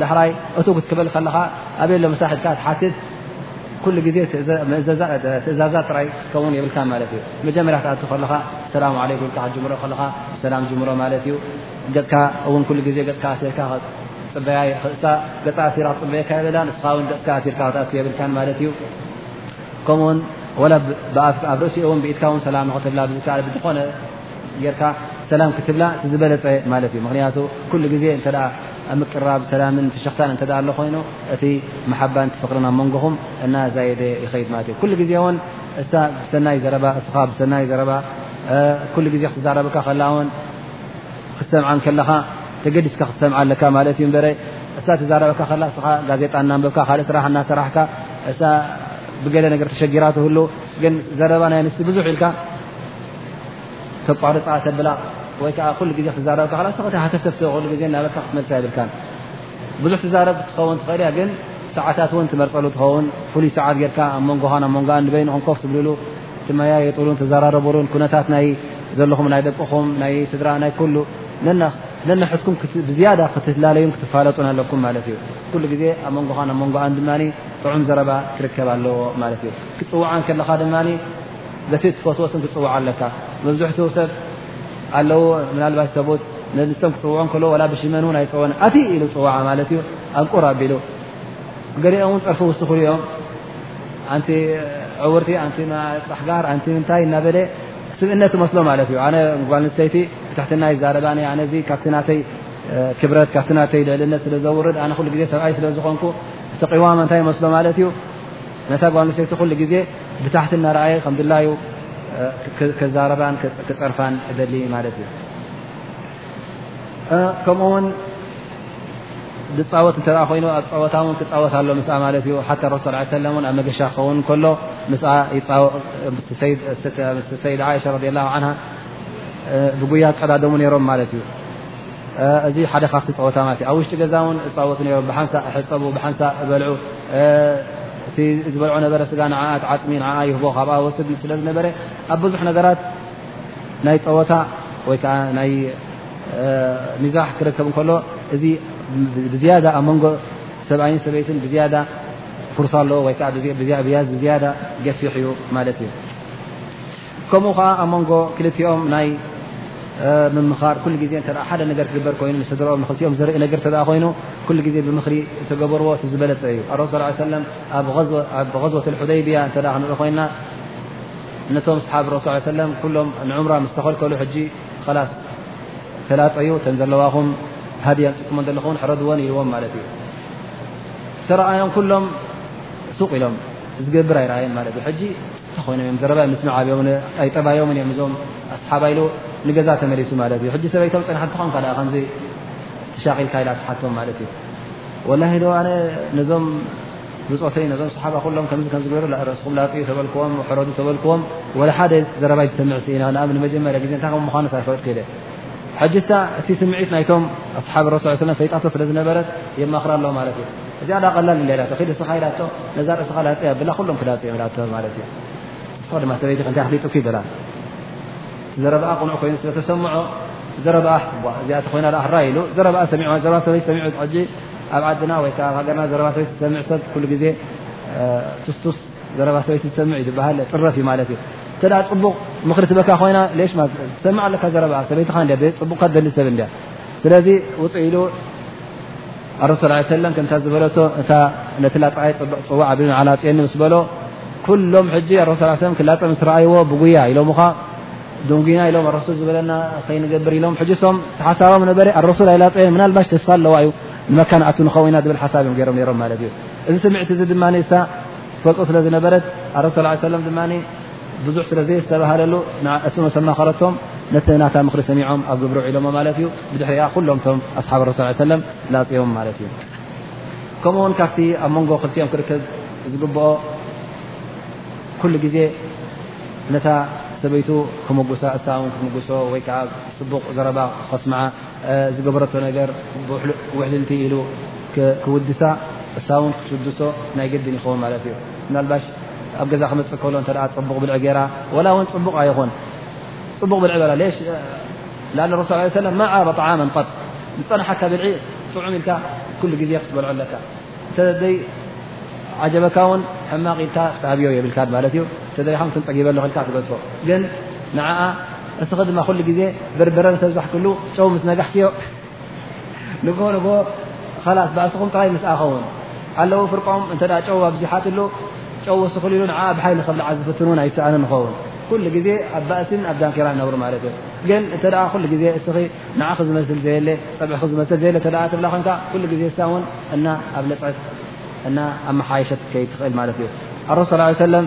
ዳሕራይ እቱ ክትክበል ከለኻ ኣበየ ሎ መሳሒ ኢልካ ትሓትት ኩሉ ግዜ ትእዛዛ ጥራይ ከውን የብልካ ማለት እዩ መጀመርያ ክትኣት ከለኻ ሰላሙ ዓለይኩም ኢልካ ክትጅምሮ ከለኻ ሰላም ጅምሮ ማለት እዩ ገፅካ እውን ኩሉ ግዜ ገፅካ ኣሲርካ ፅበያ ክእሳ ገፃ ኣሲራ ክፅበየካ የብላ ንስኻ ውን ገፅካ ኣሲርካ ክትኣት የብልካ ማለት እዩ ከምኡውን ወላ ኣብ ርእሲኡ እውን ብኢትካ ውን ሰላም ንክትብላ ብዝከኣል ብዝኾነ ጌርካ ሰላም ክትብላ እቲ ዝበለፀ ማለት እዩ ምክንያቱ ኩሉ ግዜ እተ ኣብ ምቅራብ ሰላምን ፍሽኽታን እተ ኣሎ ኮይኑ እቲ መሓባን ትፍቅርን ኣብ መንጎኹም እና ዛየደ ይኸይድ ማለት እዩ ኩሉ ግዜ ውን እታ ብሰናይ ዘረባ እስኻ ብሰናይ ዘረባ ኩሉ ግዜ ክትዛረበካ ከላ ውን ክትሰምዓን ከለኻ ተገዲስካ ክትሰምዓ ኣለካ ማለት እዩ በረ እሳ ትዛረበካ ከላ እስኻ ጋዜጣ እናንበብካ ካልእ ስራሕ እናሰራሕካ እሳ ብገለ ነገር ተሸጊራ ትህሉ ግን ዘረባ ናይ ኣንስቲ ብዙሕ ኢልካ ተቋርፃ ተብላ ወይ ከዓ ኩሉ ግዜ ክትዛረብ ከላ ሰክቲ ሃተፍተፍ ኩሉ ግዜ እናበልካ ክትመልሳ የብልካን ብዙሕ ትዛረብ ክትኸውን ትኽእል እያ ግን ሰዓታት እውን ትመርፀሉ ትኸውን ፍሉይ ሰዓት ጌርካ ኣብ መንጎኻን ኣብ መንጎኣን ንበይንኹም ኮፍ ትብልሉ ትመያየጥሉን ትዘራረብሉን ኩነታት ናይ ዘለኹም ናይ ደቅኹም ናይ ስድራ ናይ ኩሉ ነንሕትኩም ብዝያዳ ክትላለዩን ክትፋለጡን ኣለኩም ማለት እዩ ኩሉ ግዜ ኣብ መንጎኻን ኣብ መንጎኣን ድማ ጥዑም ዘረባ ክርከብ ኣለዎ ማለት እዩ ክትፅውዓን ከለኻ ድማ በቲ ትፈትዎ ስም ክትፅውዖ ኣለካ መብዝሕትኡ ሰብ ኣለዎ ምናልባት ሰብት ነዚ ስም ክፅውዖ ከሎ ዋላ ብሽመን እውን ኣይፀወን ኣቲ ኢሉ ፅዋዓ ማለት እዩ ኣንቁር ኣቢሉ ገሊኦም እውን ፀርፊ ውስኹ እዮም ኣንቲ ዕውርቲ ኣንቲ ፃሕጋር ኣንቲ ምንታይ እናበለ ስብእነት ትመስሎ ማለት እዩ ኣነ ጓል ንስተይቲ ብትሕትና ይዛረባ ኣነዚ ካብቲ ናተይ ክብረት ካብቲ ናተይ ልዕልነት ስለ ዘውርድ ኣነ ኩሉ ግዜ ሰብኣይ ስለ ዝኾንኩ እቲ ቂዋማ እንታይ ይመስሎ ማለት እዩ ነታ ጓል ኣንስተይቲ ኩሉ ግዜ ብታሕቲ እናረኣየ ከም ድላዩ ክዛረባን ክፀርፋን እደሊ ማለት እዩ ከምኡ ውን ዝፃወት እተ ኮይኑ ኣብ ፀወታ ን ክፃወት ኣሎ ምስ ማለት እዩ ሓ ረሱ ስ ሰለ ኣብ መገሻ ክኸውን ከሎ ምስ ሰይድ ዓይሻ ረ ላ ብጉያ ቀዳደሙ ነይሮም ማለት እዩ እዚ ሓደ ካብቲ ፀወታ ማለት ኣብ ውሽጢ ገዛ ውን እፃወቱ ነሮም ብሓንሳእ ሕፀቡ ብሓንሳእ እበልዑ እቲ ዝበልዖ ነበረ ስጋ ንዓ ዓፅሚ ንዓ ይህቦ ካብኣ ወስድ ስለ ዝነበረ ኣብ ብዙሕ ነገራት ናይ ፀወታ ወይ ከዓ ናይ ሚዛሕ ክርከብ እንከሎ እዚ ብዝያዳ ኣብ መንጎ ሰብኣይን ሰበይትን ብዝያዳ ፍርሳ ኣለዎ ወይከዓ ብዝያዳ ገፊሕ እዩ ማለት እዩ ከምኡ ከኣ ኣብ መንጎ ክልቲኦም ናይ ምምኻር ኩሉ ግዜ እተ ሓደ ነገር ክግበር ኮይኑ ንስድራኦም ንክልቲኦም ዝርኢ ነገር ተ ኮይኑ ኩሉ ግዜ ብምክሪ እተገበርዎ እቲ ዝበለፀ እዩ ኣረሱ ስ ሰለም ኣብ غዝወት ሑደይብያ እተ ክንርኢ ኮይና ነቶም ስሓብ ረሱ ሰለም ኩሎም ንዑምራ ምስ ተኸልከሉ ሕጂ ኸላስ ተላጠዩ እተን ዘለዋኹም ሃድያ ንፅኩመ ዘለኹውን ሕረድዎን ኢልዎም ማለት እዩ ተረኣዮም ኩሎም ሱቅ ኢሎም ዝገብር ኣይረኣየን ማለት እዩ እንተኾይኖም እዮም ዘረባ ምስ ምዓብዮም ኣይጠባዮምን እዮም እዞም ኣስሓባ ኢሉ ንገዛ ተመሊሱ ማለት እዩ ሕጂ ሰበይቶም ፀናሕቲ ኾንካ ኣ ከምዚ ተሻቂልካ ኢላ ትሓቶም ማለት እዩ ወላ ዶ ኣነ ነዞም ብፆተይ ነዞም ሰሓባ ኩሎም ከምዚ ከም ዝገሩ ርእስኹም ላጥ እዩ ተበልክዎም ሕረዱ ተበልክዎም ወላ ሓደ ዘረባይ ዝሰምዕ ስኢና ንኣ ንመጀመርያ ግዜ እንታይ ከም ምዃኑ ሳይፈጥ ክኢለ ሕጂስታ እቲ ስምዒት ናይቶም ኣስሓብ ረሱ ሰለም ፈይጣቶ ስለ ዝነበረት የማኽራ ኣሎ ማለት እዩ እዚኣ ዳ ቀላል እንዳ ኢላቶ ኪድ እስኻ ኢላቶ ነዛ ርእስኻ ላፀያ ብላ ኩሎም ክላፀ እዮም ኢላቶ ማለት እዩ ንስኻ ድማ ሰበይቲ እንታይ ክሊጡኪ ይበላ ዘረብኣ ቁኑዕ ኮይኑ ስለተሰምዖ ዘረብኣ እዚኣ ኮይና ዳ ክራ ኢሉ ዘረብኣ ሰሚዑ ዘረባ ሰበይቲ ሰሚዑ ሕጂ ኣብ ዓድና ወይ ከዓ ሃገርና ዘረባ ሰበይቲ ዝሰምዕ ሰብ ኩሉ ግዜ ቱስቱስ ዘረባ ሰበይቲ ዝሰምዕ እዩ ዝበሃል ጥረፍ እዩ ማለት እዩ እተ ፅቡቕ ምክሪ ትበካ ኮይና ሌሽ ትሰምዕ ኣለካ ዘረብኣ ሰበይትኻ እንድያ ፅቡቕካ ደሊ ሰብ እንድያ ስለዚ ውፅ ኢሉ ኣረሱ ሰለም ከምታ ዝበለቶ እታ ነቲ ላፀዓይ ፅዋዕ ኣቢሉ ንዓላፅየኒ ምስ በሎ ኩሎም ሕጂ ኣረሱ ሰለም ክላፀ ምስ ረኣይዎ ብጉያ ኢሎምኻ ድንጉና ኢሎም ኣረሱል ዝበለና ከይንገብር ኢሎም ሕጂ ሶም ተሓሳቦም ነበረ ኣረሱል ኣይላፀየን ምናልባሽ ተስፋ ኣለዋ እዩ ንመካ ንኣት ንኸው ኢና ዝብል ሓሳብ እዮም ገይሮም ነሮም ማለት እዩ እዚ ስምዕቲ እዚ ድማ ሳ ትፈልጦ ስለ ዝነበረት ኣረሱ ሰለም ድማ ብዙሕ ስለ ዘይዝተባሃለሉ ንኣስኖ ሰማኸረቶም ነቲ ናታ ምክሪ ሰሚዖም ኣብ ግብሪ ዒሎሞ ማለት እዩ ብድሕሪኣ ኩሎም ቶም ኣስሓብ ረሱ ሰለም ላፅዮም ማለት እዩ ከምኡ ውን ካብቲ ኣብ መንጎ ክልቲኦም ክርከብ ዝግብኦ ኩሉ ግዜ ነታ ሰበይቱ ክምጉሳ እሳ ን ክምጉሶ ወይ ከዓ ፅቡቕ ዘረባ ክኸስምዓ ዝገበረቶ ነገር ውሕልልቲ ኢሉ ክውድሳ እሳ ውን ክትውድሶ ናይ ግድን ይኸውን ማለት እዩ ምናልባሽ ኣብ ገዛ ክመፅእ ከሎ እተ ፅቡቕ ብልዒ ገይራ ወላ እውን ፅቡቕ ኣይኹን ፅቡቕ ብልዒ በላ ሌሽ ላ ረሱ ለ ሰለም ማ ዓበ ጣዓመ ቐጥ ዝፀናሓካ ብልዒ ፅዑም ኢልካ ኩሉ ግዜ ክትበልዖ ኣለካ እተዘይ ዓጀበካ እውን ሕማቕ ኢልካ ክተኣብዮ የብልካ ማለት እዩ እተዘይካ ክንፀጊበ ሎ ክልካ ትገድፎ ግን ንዓ እስኺ ድማ ኩሉ ግዜ ብርበረን ተብዛሕ ክሉ ጨው ምስ ነጋሕክዮ ንግሆ ንግሆ ኸላስ ባእስኹም ጥራይ ምስኣ ኸውን ኣለዉ ፍርቆም እንተ ጨው ኣብዚሓትሉ ጨው ወስኽሉ ኢሉ ንዓኣ ብሓይሊ ክብልዓ ዝፍትኑን ኣይሰኣንን ንኸውን ኩሉ ግዜ ኣብ ባእሲን ኣብ ዳንኪራ ይነብሩ ማለት እዩ ግን እተ ኩሉ ግዜ እስኺ ንዓኺ ዝመስል ዘየለ ፀብዕኺ ዝመስል ዘየለ እተ ትብላ ኮንካ ኩሉ ግዜ እሳ እውን እና ኣብ ለፀት እና ኣብ መሓየሸት ከይትኽእል ማለት እዩ ኣረሱ ስ ሰለም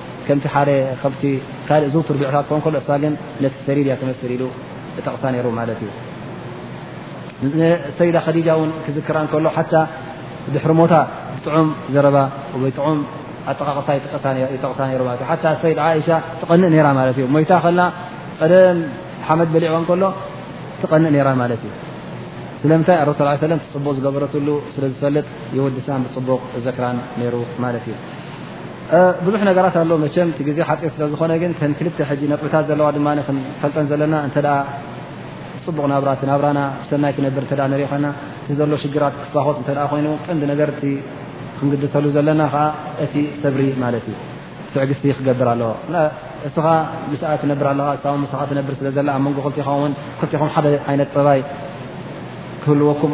ከምቲ ሓደ ከብቲ ካልእ ዝውቱር ብዕታት ክኸውን ከሎ እሳ ግን ነቲ ሰሪድ እያ ትመስል ኢሉ ጠቕሳ ነይሩ ማለት እዩ ንሰይዳ ከዲጃ እውን ክዝክራ ከሎ ሓታ ድሕሪ ሞታ ብጥዑም ዘረባ ወይጥዑም ኣጠቃቕሳ ይጠቕሳ ነይሩ ማለት እዩ ሓታ ሰይድ ዓእሻ ትቐንእ ነይራ ማለት እዩ ሞይታ ከላ ቀደም ሓመድ በሊዕዋ ከሎ ትቐንእ ነይራ ማለት እዩ ስለምንታይ ኣረሱ ስ ሰለም ትፅቡቕ ዝገበረትሉ ስለ ዝፈልጥ የወድሳን ብፅቡቕ ዘክራን ነይሩ ማለት እዩ ብዙሕ ነገራት ኣሎ መቸም እቲ ግዜ ሓፂር ስለ ዝኾነ ግን ከን ክልተ ሕጂ ነጥብታት ዘለዋ ድማ ክንፈልጠን ዘለና እንተ ፅቡቕ ናብራ እቲ ናብራና ብሰናይ ክነብር እተ ንሪኢ ኮይና እቲ ዘሎ ሽግራት ክፋኾስ እተ ኮይኑ ቀንዲ ነገር እቲ ክንግድሰሉ ዘለና ከዓ እቲ ሰብሪ ማለት እዩ ትዕግስቲ ክገብር ኣለዎ እስኻ ምስኣ ትነብር ኣለኻ እሳ ምስኻ ትነብር ስለ ዘላ ኣብ መንጎ ክልቲኻ ውን ክልቲኹም ሓደ ዓይነት ፀባይ ክህልወኩም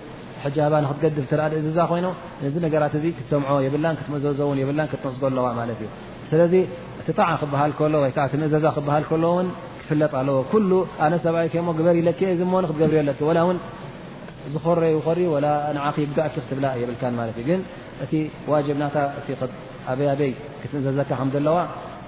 ሕጃባ ንክትገድፍ ተ እዝዛ ኮይኖ ነዚ ነገራት እዚ ክትሰምዖ የብላ ክትመዘዞ ውን የብላ ክትነስጎ ኣለዋ ማለት እዩ ስለዚ እቲ ጣዓ ክበሃል ከሎ ወይዓ እቲ ምእዘዛ ክበሃል ከሎ ውን ክፍለጥ ኣለዎ ኩሉ ኣነ ሰብኣይ ከሞ ግበር ኢለኪ እዚ ሞ ክትገብር ኣለኪ ወላ ውን ዝኾረ ይኸሪ ወላ ንዓኺ ይጉዳእኪ ክትብላ የብልካን ማለት እዩ ግን እቲ ዋጅብ ናታ እቲ ኣበያበይ ክትምእዘዘካ ከም ዘለዋ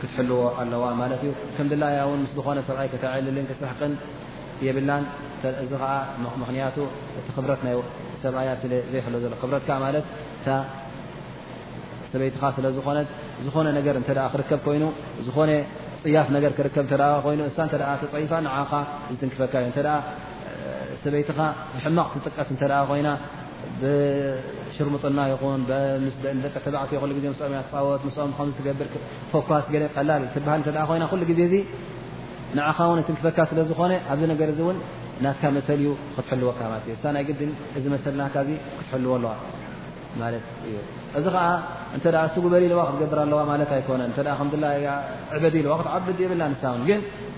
ክትሕልዎ ኣለዋ ማለት እዩ ከም ድላያ ውን ምስ ዝኾነ ሰብኣይ ከተዕልልን ክትርሕቅን የብላን እዚ ከዓ ምክንያቱ እቲ ክብረት ናይ ሰብኣያ ስለ ዘይሕሎ ዘሎ ክብረት ከ ማለት እታ ሰበይትኻ ስለ ዝኾነት ዝኾነ ነገር እተ ክርከብ ኮይኑ ዝኾነ ፅያፍ ነገር ክርከብ ተ ኮይኑ እሳ እተ ተፀይፋ ንዓኻ ዝትንክፈካ እዩ እተ ሰበይትኻ ሕማቕ ትጥቀስ እተ ኮይና ብሽርሙጥና ይኹን ምስ ደቂ ተባዕትዮ ኩሉ ግዜ ምስኦም እያ ትፃወት ምስኦም ከምዚ ትገብር ፎኳስ ገለ ቀላል ትበሃል እንተ ኮይና ኩሉ ግዜ እዚ ንዓኻ እውን እትንክፈካ ስለ ዝኾነ ኣብዚ ነገር እዚ እውን ናትካ መሰል እዩ ክትሕልወካ ማለት እዩ እሳ ናይ ግድን እዚ መሰል ናትካ እዚ ክትሕልዎ ኣለዋ ማለት እዩ እዚ ከዓ እንተ ስጉበሪ ኢለዋ ክትገብር ኣለዋ ማለት ኣይኮነን እተ ከምድላ ዕበዲ ኢለዋ ክትዓብድ የብላ ንሳ እውን ግን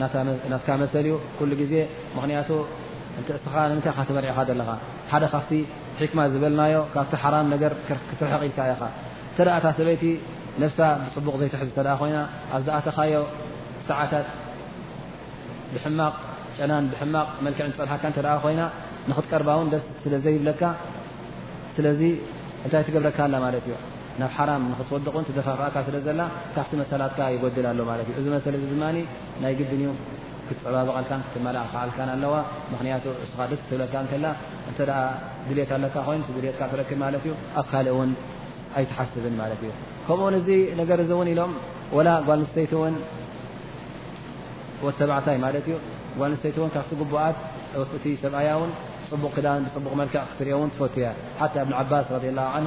ናትካ መሰል እዩ ኩሉ ግዜ ምክንያቱ እንተ እስኻ ንምንታይ ካ ተመሪዕኻ ዘለኻ ሓደ ካብቲ ሕክማ ዝበልናዮ ካብቲ ሓራም ነገር ክትርሕቕ ኢልካ ኢኻ እተ እታ ሰበይቲ ነብሳ ብፅቡቕ ዘይትሕዝ እተ ኮይና ኣብ ዝኣተኻዮ ሰዓታት ብሕማቕ ጨናን ብሕማቕ መልክዕ ትፀልሓካ እተ ኮይና ንክትቀርባ እውን ደስ ስለ ዘይብለካ ስለዚ እንታይ ትገብረካ ኣላ ማለት እዩ ናብ ሓራም ንክትወድቕን ትደፋፍኣካ ስለ ዘላ ካብቲ መሰላትካ ይጎድል ኣሎ ማለት እዩ እዚ መሰል እዚ ድማ ናይ ግድን እዩ ክትፀባበቐልካን ክትመላእክዓልካን ኣለዋ ምክንያቱ እስኻ ደስ ትብለካ እንከላ እንተ ድልት ኣለካ ኮይኑ ድልትካ ትረክብ ማለት እዩ ኣብ ካልእ እውን ኣይትሓስብን ማለት እዩ ከምኡውን እዚ ነገር እዚ እውን ኢሎም ወላ ጓል ንስተይቲ እውን ወተባዕታይ ማለት እዩ ጓል ንስተይቲ እውን ካብቲ ጉቡኣት እቲ ሰብኣያ እውን ፅቡቕ ክዳን ብፅቡቕ መልክዕ ክትሪኦ እውን ትፈቱ እያ ሓቲ ኣብንዓባስ ረ ላ ን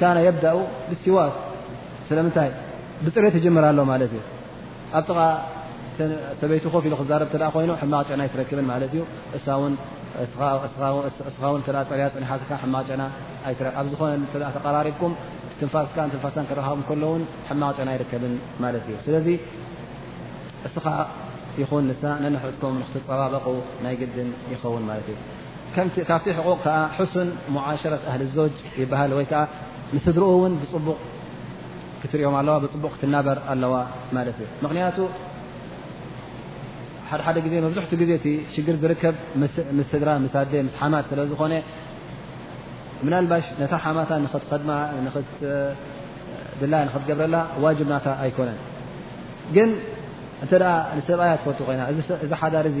ካነ የብዳኡ ብስቲዋክ ስለምንታይ ብፅሬት ይጅምር ኣሎ ማለት እዩ ኣብ ጥቓ ሰበይቲ ኮፍ ኢሉ ክዛረብ ተ ኮይኑ ሕማቕ ጨና ኣይትረክብን ማለት እዩ እሳውን እስኻ ውን ፅርያ ፅኒሓትካ ሕማቕ ጨና ኣይት ኣብ ዝኾነ ተቐራሪብኩም ትንፋስካ ትንፋሳን ክረኸቡ ከለውን ሕማቕ ጨና ኣይርከብን ማለት እዩ ስለዚ እስኻ ይኹን ንሳ ነንሕትኩም ንክትፀባበቑ ናይ ግድን ይኸውን ማለት እዩ ካብቲ ሕቁቕ ከኣ ሕሱን ሙዓሸረት ኣህሊ ዞጅ ይበሃል ወይ ከኣ ንስድርኡ እውን ብፅቡቕ ክትሪኦም ኣለዋ ብፅቡቕ ክትናበር ኣለዋ ማለት እዩ ምክንያቱ ሓደ ሓደ ግዜ መብዝሕቲ ግዜ እቲ ሽግር ዝርከብ ምስ ስድራ ምስ ኣደ ምስ ሓማት ስለ ዝኾነ ምናልባሽ ነታ ሓማታ ንክትኸድማ ንክትድላያ ንክትገብረላ ዋጅብ ናታ ኣይኮነን ግን እንተ ንሰብኣያ ትፈቱ ኮይና እዚ ሓዳር እዚ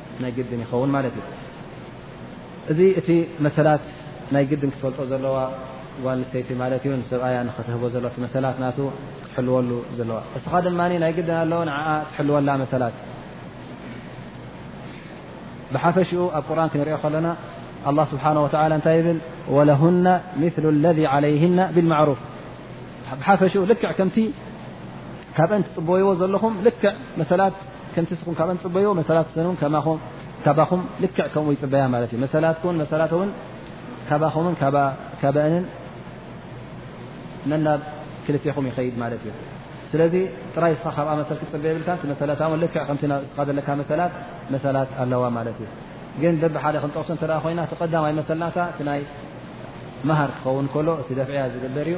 ናይ ግድን ይኸውን ማለት እዩ እዚ እቲ መሰላት ናይ ግድን ክትፈልጦ ዘለዋ ጓል ንሰይቲ ማለት እዩ ንሰብኣያ ንክትህቦ ዘለ እቲ መሰላት ናቱ ክትሕልወሉ ዘለዋ እስኻ ድማ ናይ ግድን ኣለዎ ንዓኣ ትሕልወላ መሰላት ብሓፈሽኡ ኣብ ቁርን ክንሪኦ ከለና ኣላ ስብሓን ወተላ እንታይ ይብል ወለሁና ምሉ ለذ ዓለይህና ብልማዕሩፍ ብሓፈሽኡ ልክዕ ከምቲ ካብአን ትጽበይዎ ዘለኹም ልክዕ መሰላት ከምቲ ንስኹም ካብአን ትጽበይዎ መሰላት እሰን እውን ከማኹም ካባኹም ልክዕ ከምኡ ይጽበያ ማለት እዩ መሰላትኩን መሰላት እውን ካባኹምን ካበአንን ነናብ ክልቴኹም ይኸይድ ማለት እዩ ስለዚ ጥራይ እስኻ ካብኣ መሰል ክትጽበ የብልካ እቲ መሰላት እውን ልክዕ ከምቲ እስኻ ዘለካ መሰላት መሰላት ኣለዋ ማለት እዩ ግን በብሓደ ክንጠቕሶ እንተ ኮይና እቲ ቀዳማይ መሰልናታ እቲ ናይ መሃር ክኸውን ከሎ እቲ ደፍዕያ ዝግበር እዩ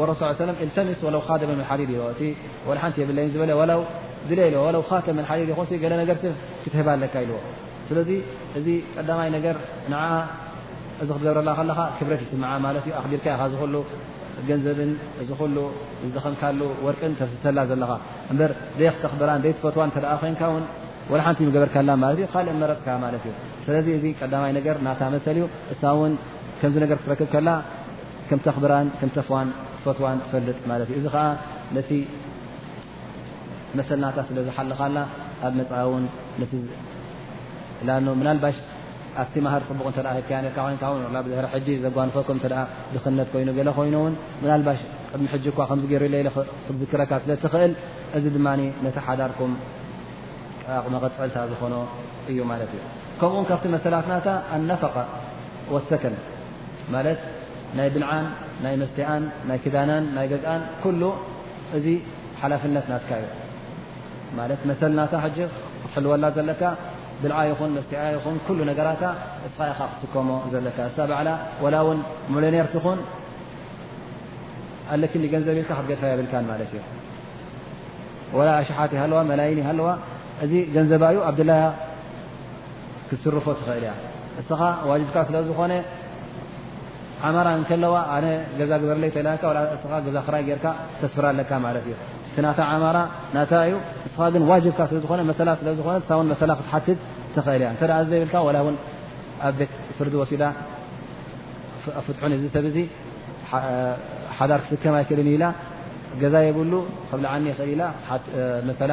ወረሱ ስ ሰለም እልተምስ ወለው ካተመ ምን ሓዲድ ዩ እቲ ወላ ሓንቲ የብለይን ዝበለ ወላ ድለ ኢለ ወለው ካተመ ምን ሓዲድ ይኮንሲ ገለ ነገር ክትህባ ኣለካ ኢልዎ ስለዚ እዚ ቀዳማይ ነገር ንዓ እዚ ክትገብረላ ከለኻ ክብረት ይስምዓ ማለት እዩ ኣክቢርካ ኢኻ እዚ ኹሉ ገንዘብን እዚ ኹሉ ዝደኸምካሉ ወርቅን ተስሰላ ዘለኻ እበር ዘይክተኽብራን ዘይትፈትዋን እተ ኮንካ ውን ወላ ሓንቲ ምገበርካላ ማለት እዩ ካልእ መረፅካ ማለት እዩ ስለዚ እዚ ቀዳማይ ነገር ናታ መሰል እዩ እሳ እውን ከምዚ ነገር ክትረክብ ከላ ከም ተኽብራን ከም ተፍዋን ትፈትዋን ትፈልጥ ማለት እዩ እዚ ከዓ ነቲ መሰልናታ ስለ ዝሓልኻላ ኣብ መፃኢ እውን ነቲ ላኖ ምናልባሽ ኣብቲ መሃር ፅቡቕ እተ ሂብከያ ርካ ኮይንካ ውን ላ ብድሕሪ ሕጂ ዘጓንፈኩም እተ ድኽነት ኮይኑ ገለ ኮይኑ እውን ምናልባሽ ቅድሚ ሕጂ እኳ ከምዚ ገይሩ ለ ክትዝክረካ ስለ ትኽእል እዚ ድማ ነቲ ሓዳርኩም መቐፀልታ ዝኾኖ እዩ ማለት እዩ ከምኡውን ካብቲ መሰላትናታ ኣነፈቐ ወሰከን ማለት ናይ ብልዓን ናይ መስተኣን ናይ ክዳናን ናይ ገዝኣን ኩሉ እዚ ሓላፍነት ናትካ እዩ ማለት መሰል ናታ ሕጂ ክትሕልወላ ዘለካ ብልዓ ይኹን መስተኣ ይኹን ኩሉ ነገራታ እስኻ ኢኻ ክትስከሞ ዘለካ እሳ ባዕላ ወላ እውን ሙለኔር ትኹን ኣለኪ ገንዘብ ኢልካ ክትገድፋ የብልካን ማለት እዩ ወላ ኣሽሓት ይሃለዋ መላይን ይሃለዋ እዚ ገንዘባ እዩ ኣብድላያ ክትስርፎ ትኽእል እያ እስኻ ዋጅብካ ስለ ዝኾነ ዓማራ እንከለዋ ኣነ ገዛ ግበርለይ ተላካ እስኻ ገዛ ክራይ ጌርካ ተስፍራ ኣለካ ማለት እዩ ና ዓማራ ናታ እዩ ንስ ግን ዋጅብካ ስለዝኾነ መሰላ ስለዝኾነ ሳ ን መሰላ ክትሓትት ትኽእል እያ እተ ዘይብልካ ላ ውን ኣብ ቤት ፍርዲ ወሲዳ ፍትሑን እዚ ሰብ እዚ ሓዳር ክስከም ኣይክእልን ኢላ ገዛ የብሉ ክብልዓኒ ይኽእል ኢላ መሰላ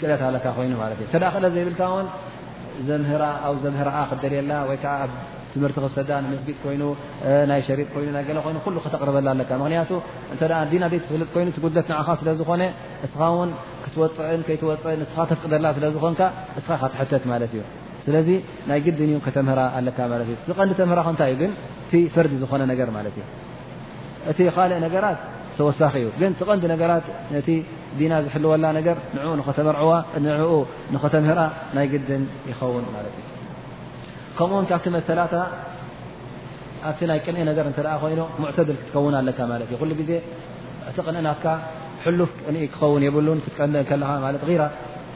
ክእለት ኣለካ ኮይኑ ማለት እዩ እተ ክእለት ዘይብልካ ውን ዘምህራ ኣብ ዘምህራኣ ክደልየላ ወይ ከዓ ኣብ ትምህርቲ ክሰዳ ንመስጊድ ኮይኑ ናይ ሸሪጥ ኮይኑ ናይ ገለ ኮይኑ ኩሉ ከተቕርበላ ኣለካ ምክንያቱ እተ ዲና ዘይትፍልጥ ኮይኑ ትጉድለት ንዓኻ ስለ ዝኾነ እስኻ ውን ክትወፅእን ከይትወፅእን ንስኻ ተፍቅደላ ስለ ዝኾንካ እስኻ ካ ትሕተት ማለት እዩ ስለዚ ናይ ግድን ዩ ከተምህራ ኣለካ ማለት እዩ ዝቐንዲ ተምህራ ከንታይ እዩ ግን እቲ ፈርዲ ዝኾነ ነገር ማለት እዩ እቲ ካልእ ነገራት ተወሳኺ እዩ ግን ቲ ቐንዲ ነገራት ነቲ ዲና ዝሕልወላ ነገር ንኡ ንኸተመርዕዋ ንኡ ንኸተምህራ ናይ ግድን ይኸውን ማለት እዩ ከምኡውን ካብቲ መተላታ ኣብቲ ናይ ቅንኢ ነገር እተ ኮይኑ ሙዕተድል ክትከውን ኣለካ ማለት እዩ ኩሉ ግዜ እቲ ቅንእናትካ ሕሉፍ ቅንኢ ክኸውን የብሉን ክትቀንእ ከለኻ ማለት ራ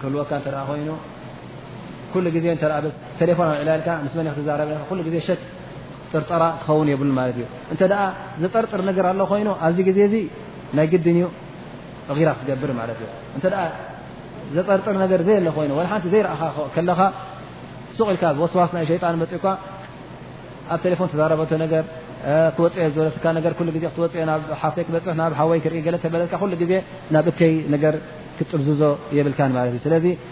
ክህልወካ እተ ኮይኑ ኩሉ ግዜ ተ ቴሌፎን ኣውዕላልካ ምስ መን ክትዛረብ ዜ ሸ ጥርጠራ ክኸውን የብሉን ማለት እዩ እንተ ዘጠርጥር ነገር ኣሎ ኮይኑ ኣብዚ ግዜ እዚ ናይ ግድን እዩ ጊራ ክትገብር ማለት እዩ እተ ዘጠርጥር ነገር ዘይ ሎ ኮይኑ ሓንቲ ዘይረእኻ ከለኻ ሱቕ ኢልካ ወስዋስ ናይ ሸይጣን መፅ እኳ ኣብ ቴሌፎን ተዛረበቶ ነገር ክወፅኦ ዝበለትካ ነገር ኩሉ ግዜ ክትወፅኦ ናብ ሓፍተይ ክበፅሕ ናብ ሓወይ ክርኢ ገለ ተበለትካ ኩሉ ግዜ ናብ እከይ ነገር ክትጥብዝዞ የብልካን ማለት እዩ ስለዚ